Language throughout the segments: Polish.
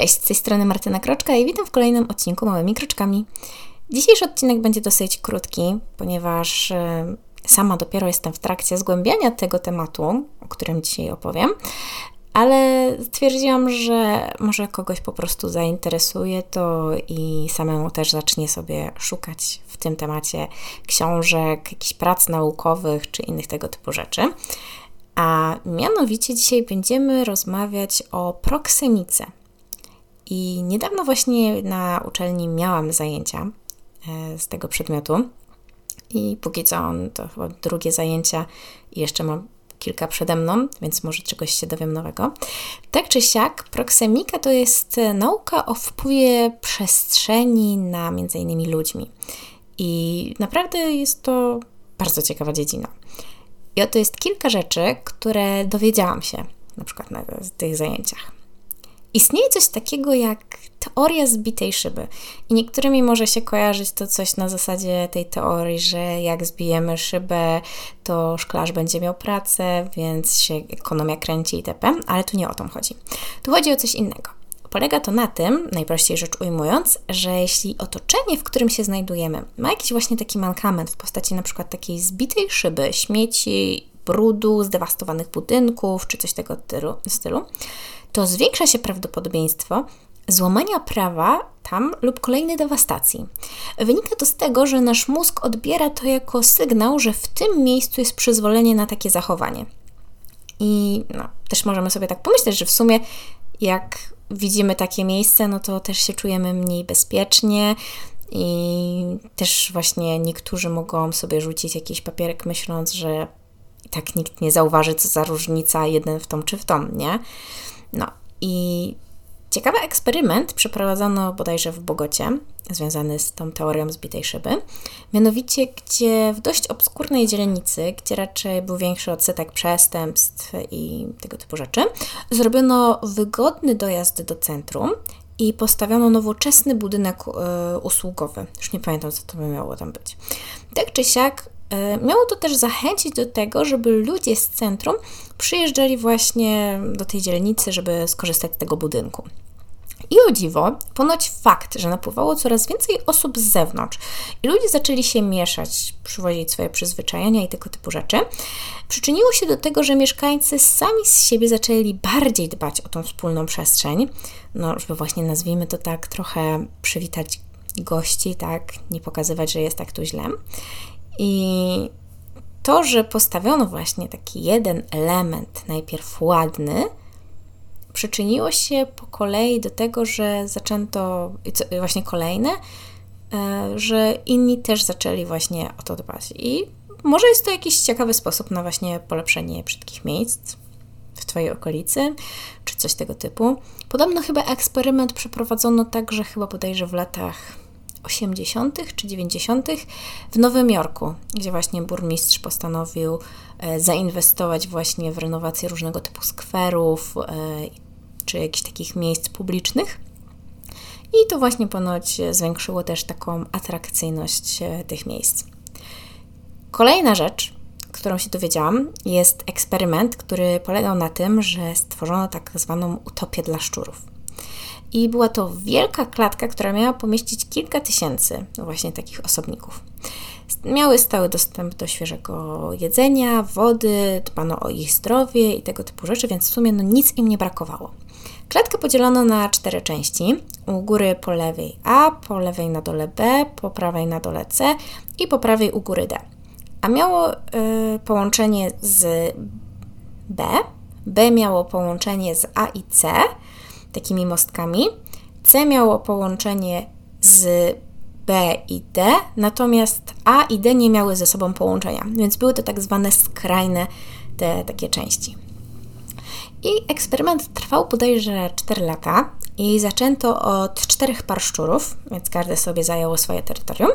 Cześć, z tej strony Martyna Kroczka i witam w kolejnym odcinku Małymi Kroczkami. Dzisiejszy odcinek będzie dosyć krótki, ponieważ e, sama dopiero jestem w trakcie zgłębiania tego tematu, o którym dzisiaj opowiem, ale stwierdziłam, że może kogoś po prostu zainteresuje to i samemu też zacznie sobie szukać w tym temacie książek, jakichś prac naukowych czy innych tego typu rzeczy. A mianowicie dzisiaj będziemy rozmawiać o proksemice. I niedawno właśnie na uczelni miałam zajęcia e, z tego przedmiotu. I póki co on to chyba drugie zajęcia i jeszcze mam kilka przede mną, więc może czegoś się dowiem nowego. Tak czy siak, proksemika to jest nauka o wpływie przestrzeni na między innymi ludźmi. I naprawdę jest to bardzo ciekawa dziedzina. I oto jest kilka rzeczy, które dowiedziałam się na przykład na tych zajęciach. Istnieje coś takiego jak teoria zbitej szyby. I niektórymi może się kojarzyć to coś na zasadzie tej teorii, że jak zbijemy szybę, to szklarz będzie miał pracę, więc się ekonomia kręci itp., ale tu nie o to chodzi. Tu chodzi o coś innego. Polega to na tym, najprościej rzecz ujmując, że jeśli otoczenie, w którym się znajdujemy, ma jakiś właśnie taki mankament w postaci na przykład takiej zbitej szyby, śmieci, brudu, zdewastowanych budynków czy coś tego stylu, to zwiększa się prawdopodobieństwo złamania prawa tam lub kolejnej dewastacji. Wynika to z tego, że nasz mózg odbiera to jako sygnał, że w tym miejscu jest przyzwolenie na takie zachowanie. I no, też możemy sobie tak pomyśleć, że w sumie jak widzimy takie miejsce, no to też się czujemy mniej bezpiecznie. I też właśnie niektórzy mogą sobie rzucić jakiś papierek, myśląc, że i tak nikt nie zauważy, co za różnica jeden w tą czy w tą, nie? No i ciekawy eksperyment przeprowadzono bodajże w Bogocie, związany z tą teorią zbitej szyby. Mianowicie, gdzie w dość obskurnej dzielnicy, gdzie raczej był większy odsetek przestępstw i tego typu rzeczy, zrobiono wygodny dojazd do centrum i postawiono nowoczesny budynek y, usługowy. Już nie pamiętam, co to by miało tam być. Tak czy siak, miało to też zachęcić do tego, żeby ludzie z centrum przyjeżdżali właśnie do tej dzielnicy, żeby skorzystać z tego budynku. I o dziwo, ponoć fakt, że napływało coraz więcej osób z zewnątrz i ludzie zaczęli się mieszać, przywozić swoje przyzwyczajenia i tego typu rzeczy, przyczyniło się do tego, że mieszkańcy sami z siebie zaczęli bardziej dbać o tą wspólną przestrzeń, no, żeby właśnie nazwijmy to tak, trochę przywitać gości, tak, nie pokazywać, że jest tak tu źle. I to, że postawiono właśnie taki jeden element, najpierw ładny, przyczyniło się po kolei do tego, że zaczęto, właśnie kolejne, e, że inni też zaczęli właśnie o to dbać. I może jest to jakiś ciekawy sposób na właśnie polepszenie brzydkich miejsc w Twojej okolicy, czy coś tego typu. Podobno chyba eksperyment przeprowadzono także chyba bodajże w latach 80. czy 90. w Nowym Jorku, gdzie właśnie burmistrz postanowił e, zainwestować właśnie w renowację różnego typu skwerów e, czy jakichś takich miejsc publicznych. I to właśnie ponoć zwiększyło też taką atrakcyjność e, tych miejsc. Kolejna rzecz, którą się dowiedziałam, jest eksperyment, który polegał na tym, że stworzono tak zwaną utopię dla szczurów. I była to wielka klatka, która miała pomieścić kilka tysięcy właśnie takich osobników. Miały stały dostęp do świeżego jedzenia, wody, dbano o ich zdrowie i tego typu rzeczy, więc w sumie no nic im nie brakowało. Klatkę podzielono na cztery części. U góry po lewej A, po lewej na dole B, po prawej na dole C i po prawej u góry D. A miało y, połączenie z B, B miało połączenie z A i C, takimi mostkami. C miało połączenie z B i D, natomiast A i D nie miały ze sobą połączenia, więc były to tak zwane skrajne te takie części. I eksperyment trwał bodajże 4 lata i zaczęto od czterech par szczurów, więc każde sobie zajęło swoje terytorium,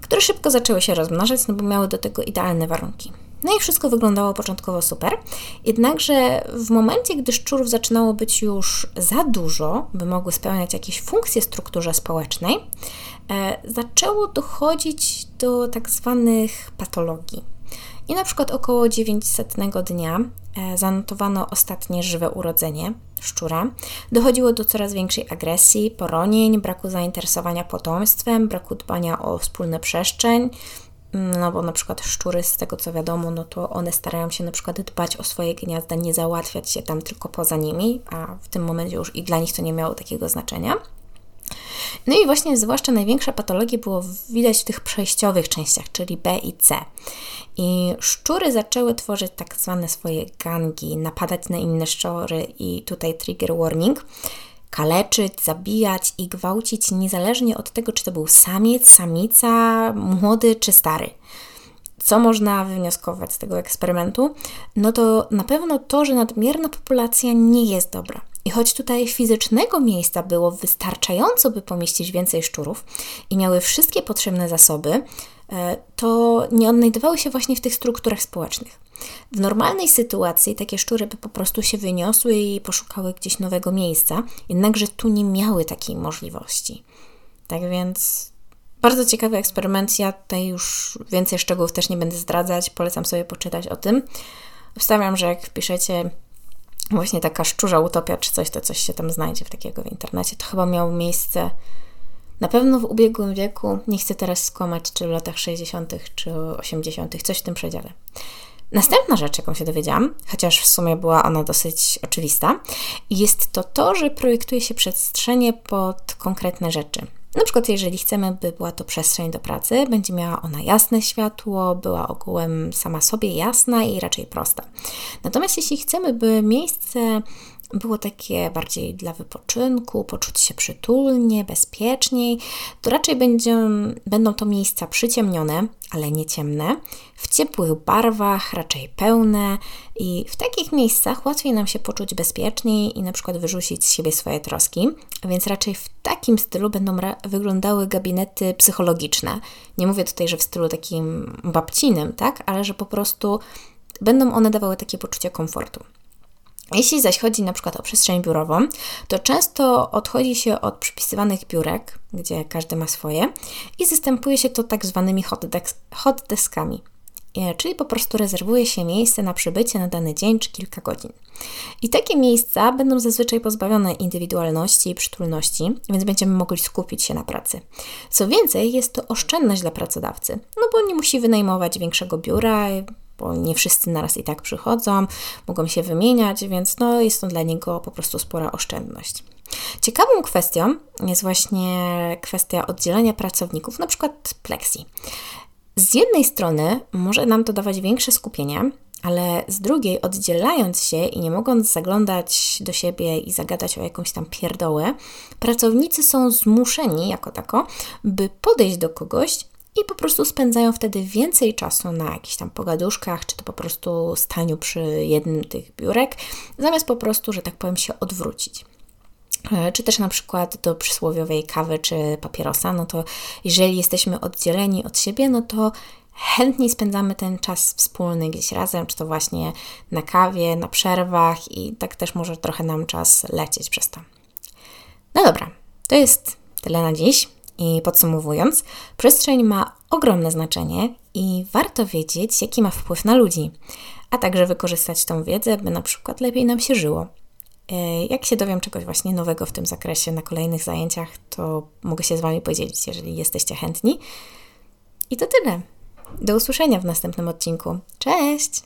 które szybko zaczęły się rozmnażać, no bo miały do tego idealne warunki. No i wszystko wyglądało początkowo super, jednakże w momencie, gdy szczurów zaczynało być już za dużo, by mogły spełniać jakieś funkcje w strukturze społecznej, e, zaczęło dochodzić do tak zwanych patologii. I na przykład około 900 dnia e, zanotowano ostatnie żywe urodzenie szczura. Dochodziło do coraz większej agresji, poronień, braku zainteresowania potomstwem, braku dbania o wspólne przestrzeń, no bo na przykład szczury, z tego co wiadomo, no to one starają się na przykład dbać o swoje gniazda, nie załatwiać się tam tylko poza nimi, a w tym momencie już i dla nich to nie miało takiego znaczenia. No i właśnie zwłaszcza największe patologie było widać w tych przejściowych częściach, czyli B i C. I szczury zaczęły tworzyć tak zwane swoje gangi, napadać na inne szczury i tutaj trigger warning kaleczyć, zabijać i gwałcić niezależnie od tego, czy to był samiec, samica, młody czy stary. Co można wywnioskować z tego eksperymentu? No to na pewno to, że nadmierna populacja nie jest dobra. I choć tutaj fizycznego miejsca było wystarczająco, by pomieścić więcej szczurów i miały wszystkie potrzebne zasoby, e, to nie odnajdowały się właśnie w tych strukturach społecznych. W normalnej sytuacji takie szczury by po prostu się wyniosły i poszukały gdzieś nowego miejsca, jednakże tu nie miały takiej możliwości. Tak więc bardzo ciekawy eksperyment. Ja tutaj już więcej szczegółów też nie będę zdradzać, polecam sobie poczytać o tym. Wstawiam, że jak wpiszecie właśnie taka szczurza utopia czy coś, to coś się tam znajdzie w takiego w internecie. To chyba miało miejsce na pewno w ubiegłym wieku, nie chcę teraz skłamać, czy w latach 60., czy 80., coś w tym przedziale. Następna rzecz, jaką się dowiedziałam, chociaż w sumie była ona dosyć oczywista, jest to to, że projektuje się przestrzenie pod konkretne rzeczy. Na przykład, jeżeli chcemy, by była to przestrzeń do pracy, będzie miała ona jasne światło, była ogółem sama sobie jasna i raczej prosta. Natomiast jeśli chcemy, by miejsce było takie bardziej dla wypoczynku, poczuć się przytulnie, bezpieczniej, to raczej będzie, będą to miejsca przyciemnione, ale nie ciemne, w ciepłych barwach, raczej pełne i w takich miejscach łatwiej nam się poczuć bezpieczniej i na przykład wyrzucić z siebie swoje troski, więc raczej w takim stylu będą wyglądały gabinety psychologiczne. Nie mówię tutaj, że w stylu takim babcinym, tak, ale że po prostu będą one dawały takie poczucie komfortu. Jeśli zaś chodzi na przykład o przestrzeń biurową, to często odchodzi się od przypisywanych biurek, gdzie każdy ma swoje, i zastępuje się to tak zwanymi hot, desk, hot deskami, e, czyli po prostu rezerwuje się miejsce na przybycie na dany dzień czy kilka godzin. I takie miejsca będą zazwyczaj pozbawione indywidualności i przytulności, więc będziemy mogli skupić się na pracy. Co więcej, jest to oszczędność dla pracodawcy, no bo nie musi wynajmować większego biura, bo nie wszyscy naraz i tak przychodzą, mogą się wymieniać, więc no, jest to dla niego po prostu spora oszczędność. Ciekawą kwestią jest właśnie kwestia oddzielenia pracowników, na przykład plexi. Z jednej strony może nam to dawać większe skupienie, ale z drugiej, oddzielając się i nie mogąc zaglądać do siebie i zagadać o jakąś tam pierdołę, pracownicy są zmuszeni jako tako, by podejść do kogoś i po prostu spędzają wtedy więcej czasu na jakichś tam pogaduszkach, czy to po prostu staniu przy jednym tych biurek, zamiast po prostu, że tak powiem, się odwrócić e, czy też na przykład do przysłowiowej kawy czy papierosa, no to jeżeli jesteśmy oddzieleni od siebie, no to chętniej spędzamy ten czas wspólny gdzieś razem, czy to właśnie na kawie, na przerwach i tak też może trochę nam czas lecieć przez to. No dobra, to jest tyle na dziś. I podsumowując, przestrzeń ma ogromne znaczenie i warto wiedzieć, jaki ma wpływ na ludzi, a także wykorzystać tą wiedzę, by na przykład lepiej nam się żyło. E, jak się dowiem czegoś właśnie nowego w tym zakresie na kolejnych zajęciach, to mogę się z Wami podzielić, jeżeli jesteście chętni. I to tyle. Do usłyszenia w następnym odcinku. Cześć!